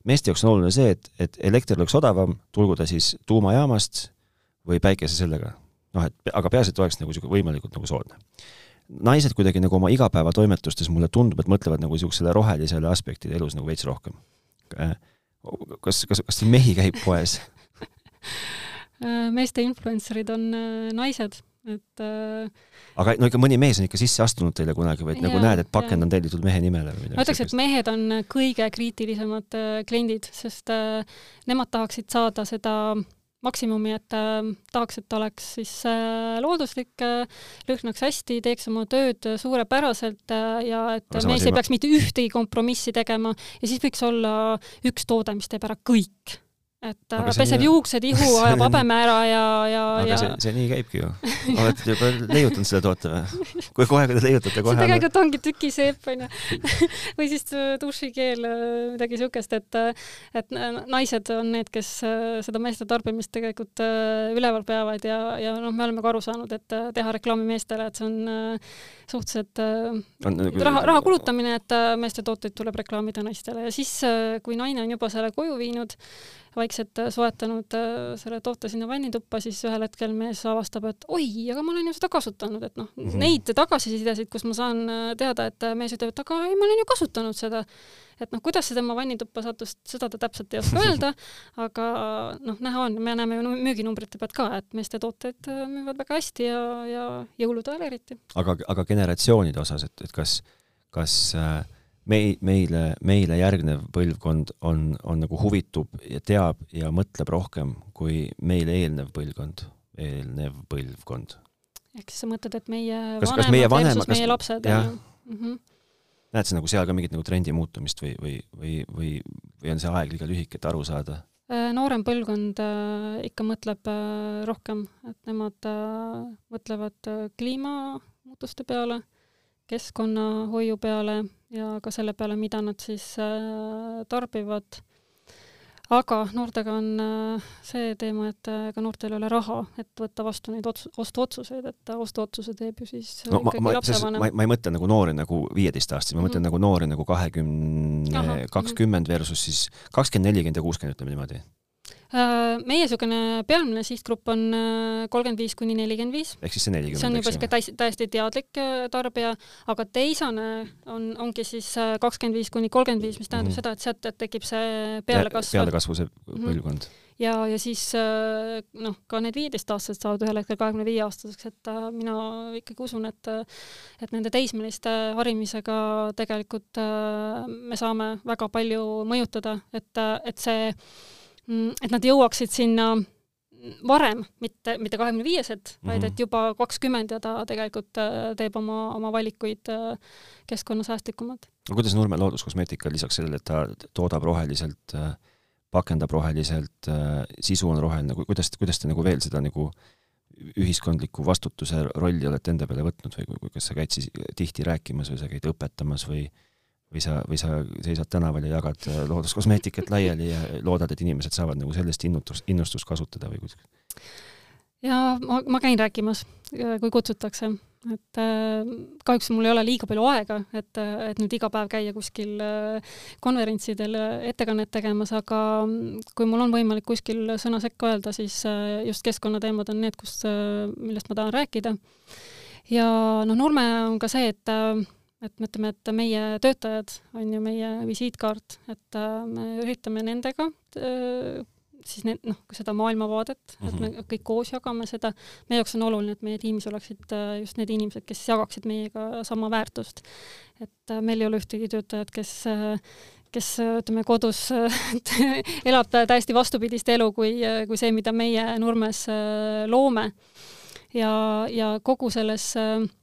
meeste jaoks on oluline see, et, et elekter oleks odavam, tulgu ta siis tuumajaamast või päikese sellega. noh, et aga peaasi, et oleks nagu niisugune võimalikult nagu soodne naised kuidagi nagu oma igapäevatoimetustes mulle tundub, et mõtlevad nagu niisugusele rohelisele aspektile elus nagu veits rohkem. Kas, kas, kas mehi käib poes
meeste influencer'id on äh, naised, et
aga no ikka mõni mees on ikka sisse astunud teile kunagi või et nagu näed, et pakend on tellitud mehe nimele või midagi
ma ütleks, et mehed on kõige kriitilisemad kliendid, sest nemad tahaksid saada seda maksimumi, et äh, tahaks, et oleks siis äh, looduslik äh,, lõhnaks hästi, teeks oma tööd suurepäraselt äh, ja et mees ei peaks mitte ühtegi kompromissi tegema. Ja siis võiks olla üks toode, mis teeb ära kõik et aga peseb nii... juuksed ihu, ajab habeme ära ja, ja,
ja... see, see nii käibki ju. olete juba leiutanud selle toote või? kui kohe, kui te leiutate kohe.
see tegelikult ongi tükiseep onju või siis äh, dušikeel, äh, midagi siukest, et äh, et naised on need, kes seda meeste tarbimist tegelikult üleval peavad ja, ja noh, me oleme ka aru saanud, et teha reklaami meestele, et see on suhteliselt on, nagu, raha, raha kulutamine, et meeste tooteid tuleb reklaamida naistele ja siis, kui naine on juba selle koju viinud, vaikselt äh, soetanud äh, selle toote sinna vannituppa, siis ühel hetkel mees avastab, et oi, aga ma olen ju seda kasutanud, et noh mm -hmm., neid tagasisidesid, kus ma saan äh, teada, et mees ütleb, et aga ei, ma olen ju kasutanud seda. et noh, kuidas see tema vannituppa sattus, seda ta täpselt ei oska öelda, aga noh, näha on, me näeme ju müüginumbrite pealt ka, et meeste tooted müüvad väga hästi ja, ja jõulude ajal eriti.
aga, aga generatsioonide osas, et, et kas, kas äh, mei-, meile, meile järgnev põlvkond on, on nagu huvitub ja teab ja mõtleb rohkem kui meile eelnev põlvkond, eelnev põlvkond.
ehk siis sa mõtled, et meie kas, vanemad kas meie vanemad, versus meie lapsed
jah ja. mm -hmm. näed sa nagu seal ka mingit nagu trendi muutumist või, või, või, või, või on see aeg liiga lühike, et aru saada?
Äh, noorem põlvkond äh, ikka mõtleb äh, rohkem, et nemad äh, mõtlevad äh, kliimamuutuste peale, keskkonnahoiu peale ja ka selle peale, mida nad siis äh, tarbivad. aga noortega on äh, see teema, et äh, ega noortel ei ole raha, et võtta vastu neid ots-, ostuotsuseid, et ostuotsuse teeb ju siis no, ikkagi ma, lapsevanem.
ma, ma ei mõtle nagu noori nagu viieteistaastasi, ma mõtlen mm -hmm. nagu noori nagu kahekümne, kakskümmend versus siis kakskümmend, nelikümmend ja kuuskümmend, ütleme niimoodi
Äh, meie niisugune peamine sihtgrupp on äh, kolmkümmend viis kuni nelikümmend viis.
ehk siis see nelikümmend,
see on juba niisugune täiesti teadlik äh, tarbija, aga teisene on, ongi siis kakskümmend viis kuni kolmkümmend viis, mis tähendab mm -hmm. seda, et sealt tekib see pealekasv.
pealekasvu see mhm. põlvkond mm. -hmm
ja, ja siis noh, ka need viieteistaastased saavad ühel hetkel kahekümne viie aastaseks, et mina ikkagi usun, et et nende teismeliste harimisega tegelikult me saame väga palju mõjutada, et, et see et nad jõuaksid sinna varem, mitte, mitte kahekümne viiesed, vaid mhm. et juba kakskümmend ja ta tegelikult äh, teeb oma, oma valikuid äh, keskkonnasäästlikumad.
no kuidas Nurme looduskosmeetika lisaks sellele, et ta toodab roheliselt, äh, pakendab roheliselt, sisu on roheline, kuidas, kuidas te nagu veel seda nagu ühiskondliku vastutuse rolli olete enda peale võtnud või kas sa käid siis tihti rääkimas või sa käid õpetamas või või sa, või sa seisad tänaval ja jagad äh, looduskosmeetikat laiali ja loodad, et inimesed saavad nagu sellest innutust, innustust kasutada või kuidas?
ja ma, ma käin rääkimas, äh, kui kutsutakse, et äh, kahjuks mul ei ole liiga palju aega, et, äh, et nüüd iga päev käia kuskil äh, konverentsidel ettekannet tegemas, aga mm, kui mul on võimalik kuskil sõna sekka öelda, siis äh, just keskkonnateemad on need, kus millest ma tahan rääkida. ja noh, Nurme on ka see, et et me ütleme, et meie töötajad on ju meie visiitkaart, et äh, me üritame nendega äh, siis need, noh, seda maailmavaadet mm, -hmm. et me mhm. kõik koos jagame seda, meie jaoks on oluline, et meie tiimis oleksid äh, just need inimesed, kes jagaksid meiega sama väärtust. et meil ei ole ühtegi töötajat, kes kes ütleme kodus elab täiesti vastupidist elu kui, kui see, mida meie Nurmes loome. ja, ja kogu selles äh, Äh,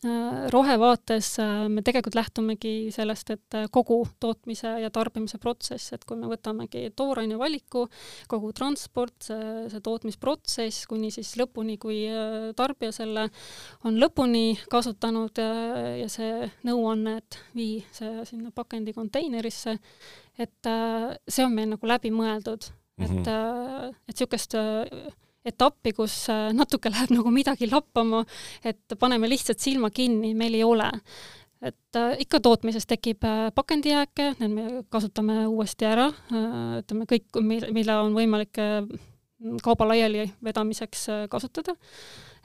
rohevaates äh, me tegelikult lähtumegi sellest, et äh, kogu tootmise ja tarbimise protsess, et kui me võtamegi tooraine valiku, kogu transport, see, see tootmisprotsess kuni siis lõpuni, kui tarbija selle on lõpuni kasutanud ja see nõuanne, et vii see sinna pakendi konteinerisse, et see on meil nagu läbi mõeldud mm, -hmm. et, et niisugust etappi, kus äh, natuke läheb nagu midagi lappama, et paneme lihtsalt silma kinni, meil ei ole. et äh, ikka tootmises tekib äh, pakendijääke, need me kasutame uuesti ära, ütleme kõik, mille on võimalik kauba laialivedamiseks kasutada,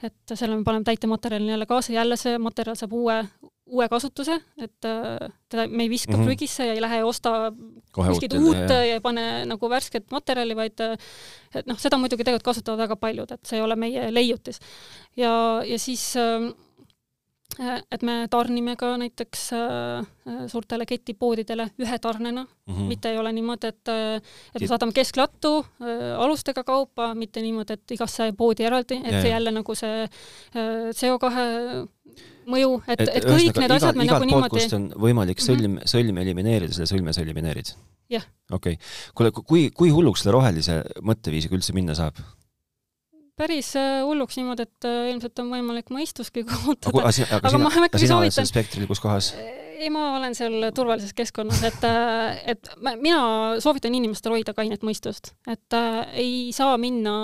et selle me paneme täitematerjalina jälle kaasa, jälle see materjal saab uue, uue kasutuse, et teda me ei viska mm -hmm. prügisse ja ei lähe osta kuskilt uut ja, ja ei pane nagu värsket materjali, vaid et noh, seda muidugi tegelikult kasutavad väga paljud, et see ei ole meie leiutis. ja, ja siis et me tarnime ka näiteks suurtele ketipoodidele ühe tarnena mm, -hmm. mitte ei ole niimoodi, et, et me saadame kesklattu alustega kaupa, mitte niimoodi, et igasse poodi eraldi, et ja, see jälle nagu see CO2 mõju, et, et kõik Ühesõnaga, need asjad me nagu niimoodi
on võimalik mhm. sõlm mm, -hmm. sõlme elimineerida, selle sõlme sa elimineerid?
jah.
okei okay.. kuule, kui, kui hulluks selle rohelise mõtteviisiga üldse minna saab?
päris äh, hulluks niimoodi, et äh, ilmselt on võimalik mõistuski kaotada.
aga, aga, aga, sina, aga sina oled seal spektril kus kohas?
ei, ma olen seal turvalises keskkonnas, et, äh, et ma, mina soovitan inimestel hoida kainet mõistust, et äh, ei saa minna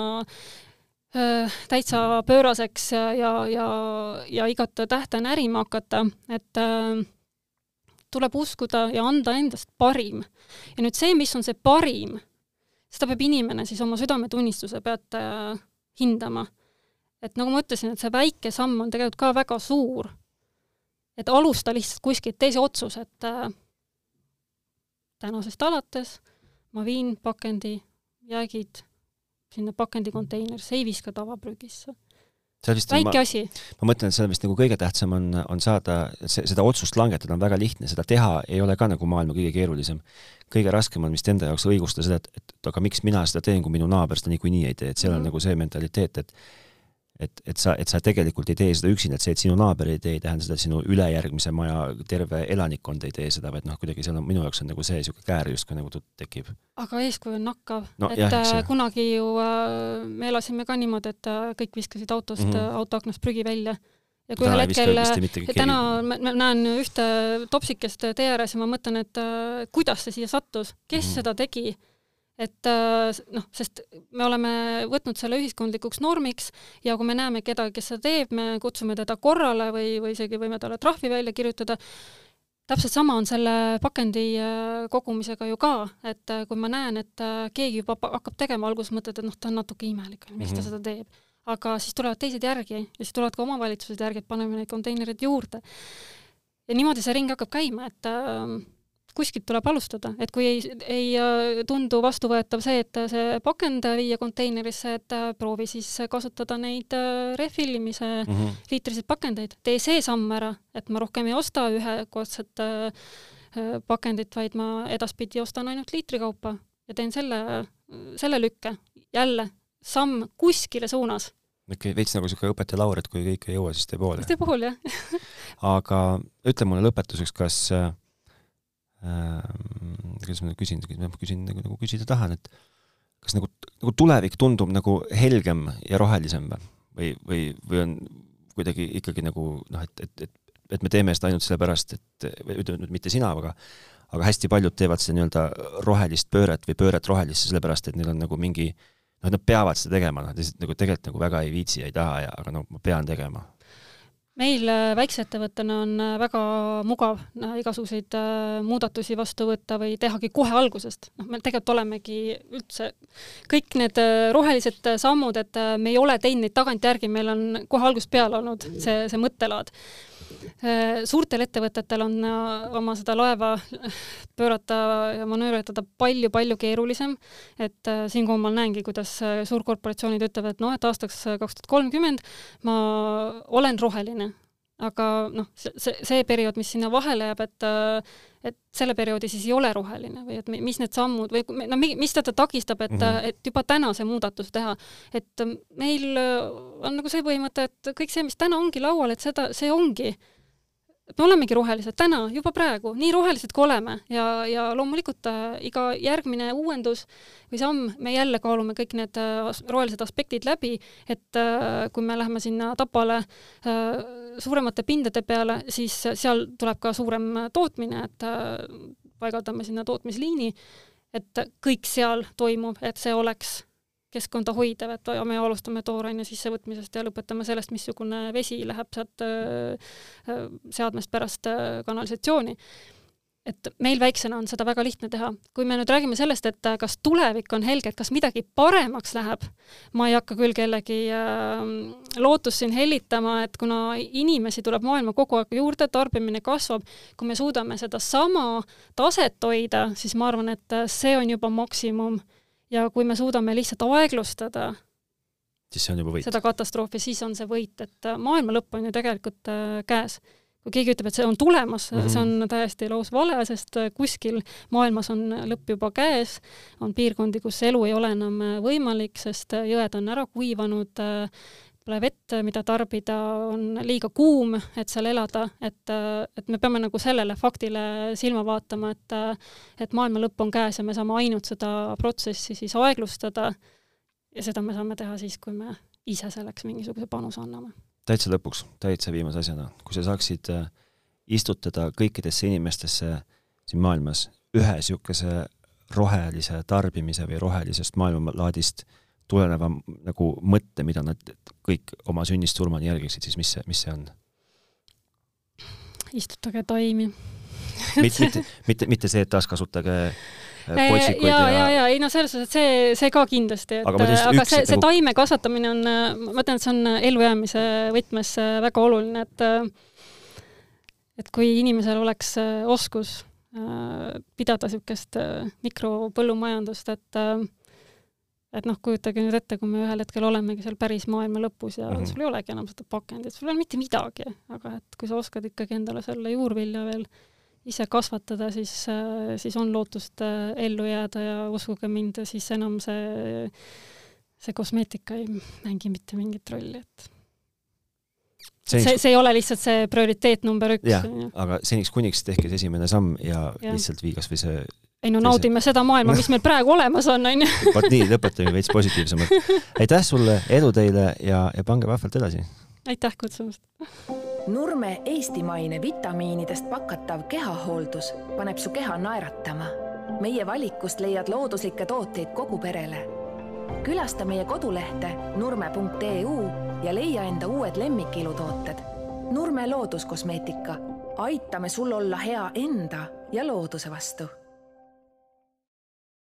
täitsa pööraseks ja, ja, ja igat tähte närima hakata, et äh, tuleb uskuda ja anda endast parim. ja nüüd see, mis on see parim, seda peab inimene siis oma südametunnistuse pealt äh, hindama. et nagu ma ütlesin, et see väike samm on tegelikult ka väga suur. et alusta lihtsalt kuskilt, tee see otsus, et äh, tänasest alates ma viin pakendi jäägid sinna pakendikonteinerisse, ei viska tavaprügisse. väike asi.
ma mõtlen, et seal vist nagu kõige tähtsam on, on saada, see, seda otsust langetada on väga lihtne, seda teha ei ole ka nagu maailma kõige keerulisem. kõige raskem on vist enda jaoks õigustada seda, et, et aga miks mina seda teen, kui minu naaber seda niikuinii ei tee, et seal mm -hmm. on mhm. nagu see mentaliteet, et et, et sa, et sa tegelikult ei tee seda üksinda, et see, et sinu naaber ei tee, ei tähenda seda, et sinu ülejärgmise maja terve elanikkond ei tee seda, vaid noh, kuidagi seal on, minu jaoks on nagu see niisugune käär justkui nagu tekib.
aga eeskuju on nakkav no,, et jah, äh, kunagi ju äh, me elasime ka niimoodi, et äh, kõik viskasid autost mm, -hmm. autoaknast prügi välja ja kui ühel hetkel, täna ma, ma näen ühte topsikest tee ääres ja ma mõtlen, et äh, kuidas see siia sattus, kes mm -hmm. seda tegi et äh, noh, sest me oleme võtnud selle ühiskondlikuks normiks ja kui me näeme kedagi, kes seda teeb, me kutsume teda korrale või, või isegi võime talle trahvi välja kirjutada. täpselt sama on selle pakendi äh, kogumisega ju ka, et äh, kui ma näen, et keegi juba hakkab tegema, alguses mõtled, et noh, ta on natuke imelik, miks mm -hmm. ta mhm. seda teeb. aga siis tulevad teised järgi ja siis tulevad ka omavalitsused järgi, et paneme neid konteinereid juurde. ja niimoodi see ring hakkab käima, et äh, kuskilt tuleb alustada, et kui ei, ei äh, tundu vastuvõetav see, et see pakend viia konteinerisse, et äh, proovi siis kasutada neid äh, refillimise mm -hmm. liitriseid pakendeid. tee see samm ära, et ma rohkem ei osta ühekordset pakendit, vaid ma edaspidi ostan ainult liitri kaupa ja teen selle, selle lükke. jälle samm kuskile suunas
okei okay,, veits nagu niisugune õpetaja laur, et kui kõik ei jõua, siis tee pool.
tee pool, jah
aga ütle mulle lõpetuseks, kas äh, kuidas ma küsin, ma küsin nagu, nagu küsida tahan, et kas nagu, nagu tulevik tundub nagu helgem ja rohelisem või, või, või, või on kuidagi ikkagi nagu noh, et, et, et, et me teeme seda ainult sellepärast, et ütleme nüüd mitte sina, aga aga hästi paljud teevad seda nii-öelda rohelist pööret või pööret rohelisse sellepärast, et neil on nagu mingi noh, nad peavad seda tegema, nad lihtsalt nagu tegelikult nagu väga ei viitsi ja ei taha ja aga no ma pean tegema
meil äh, väikseettevõttena on äh, väga mugav äh, igasuguseid muudatusi vastu võtta või tehagi kohe algusest. noh, me tegelikult olemegi üldse kõik need rohelised sammud, et me ei ole teinud neid tagantjärgi, meil on kohe algusest peale olnud see, see mõttelaad suurtel ettevõtetel on äh, oma seda laeva pöörata ja manööverdada palju-palju keerulisem, et äh, siinkohal ma näengi, kuidas suurkorporatsioonid ütlevad, et noh, et aastaks kaks tuhat kolmkümmend ma olen roheline, aga noh, see, see, see periood, mis sinna vahele jääb, et et selle perioodi siis ei ole roheline või et mis need sammud või no mis teda takistab, et mm, -hmm. et juba täna see muudatus teha. et meil on nagu see põhimõte, et kõik see, mis täna ongi laual, et seda, see ongi me olemegi rohelised täna, juba praegu, nii rohelised kui oleme. Ja, ja loomulikult äh, iga järgmine uuendus või samm, me jälle kaalume kõik need äh, rohelised aspektid läbi, et äh, kui me läheme sinna Tapale suuremate pindade peale, siis seal tuleb ka suurem tootmine, et paigaldame sinna tootmisliini, et kõik seal toimub, et see oleks keskkonda hoidev, et me alustame tooraine sissevõtmisest ja lõpetame sellest, missugune vesi läheb sealt äh, äh, seadmest pärast äh, kanalisatsiooni. et meil väiksena on seda väga lihtne teha. kui me nüüd räägime sellest, et kas tulevik on helge, et kas midagi paremaks läheb, ma ei hakka küll kellegi lootust siin hellitama, et kuna inimesi tuleb maailma kogu aeg juurde, tarbimine kasvab, kui me suudame sedasama taset hoida, siis ma arvan, et see on juba maksimum ja kui me suudame lihtsalt aeglustada
siis see on juba võit.
seda katastroofi, siis on see võit, et äh, maailma lõpp on ju tegelikult äh, käes. kui keegi ütleb, et see on tulemas mm, -hmm. see on täiesti laus vale, sest äh, kuskil maailmas on lõpp juba käes, on piirkondi, kus elu ei ole enam võimalik, sest jõed on ära kuivanud, pole vett, mida tarbida, on liiga kuum, et seal elada, et, et me peame nagu sellele faktile silma vaatama, et et maailma lõpp on käes ja me saame ainult seda protsessi siis aeglustada ja seda me saame teha siis, kui me ise selleks mingisuguse panuse anname.
täitsa lõpuks, täitsa viimase asjana, kui sa saaksid äh, istutada kõikidesse inimestesse siin maailmas ühe niisuguse rohelise tarbimise või rohelisest maailmalaadist äh, tuleneva nagu mõtte, mida nad kõik oma sünnist surmani järgiksid, siis mis see, mis see on?
istutage taimi
mitte, mitte, mitte, mitte see, et taaskasutage äh, potsikuid
ja, ja, ja, ja ei no selles suhtes, et see, see ka kindlasti, et aga, aga see, see nagu... taime kasvatamine on, ma mõtlen, et see on ellujäämise võtmes väga oluline, et et kui inimesel oleks äh, oskus äh, pidada niisugust mikropõllumajandust, et et noh, kujutage nüüd ette, kui me ühel hetkel olemegi seal päris maailma lõpus ja mm -hmm. sul ei olegi enam seda pakendit, sul ei ole mitte midagi, aga et kui sa oskad ikkagi endale selle juurvilja veel ise kasvatada, siis, siis on lootust äh, ellu jääda ja uskuge mind, siis enam see, see kosmeetika ei mängi mitte mingit rolli, et seniks... see, see ei ole lihtsalt see prioriteet number üks.
jah, aga seniks kuniks tehke see esimene samm ja, ja. lihtsalt vii kas või see
ei no naudime seda maailma, mis meil praegu olemas on, onju.
vot nii, lõpetame veits positiivsemalt. aitäh sulle, edu teile ja, ja pange vahvalt edasi!
aitäh kutsumast!
Nurme eestimaine vitamiinidest pakatav kehahooldus paneb su keha naeratama. meie valikust leiad looduslikke tooteid kogu perele. Külasta meie kodulehte nurme.eu ja leia enda uued lemmikilutooted. Nurme looduskosmeetika. aitame sul olla hea enda ja looduse vastu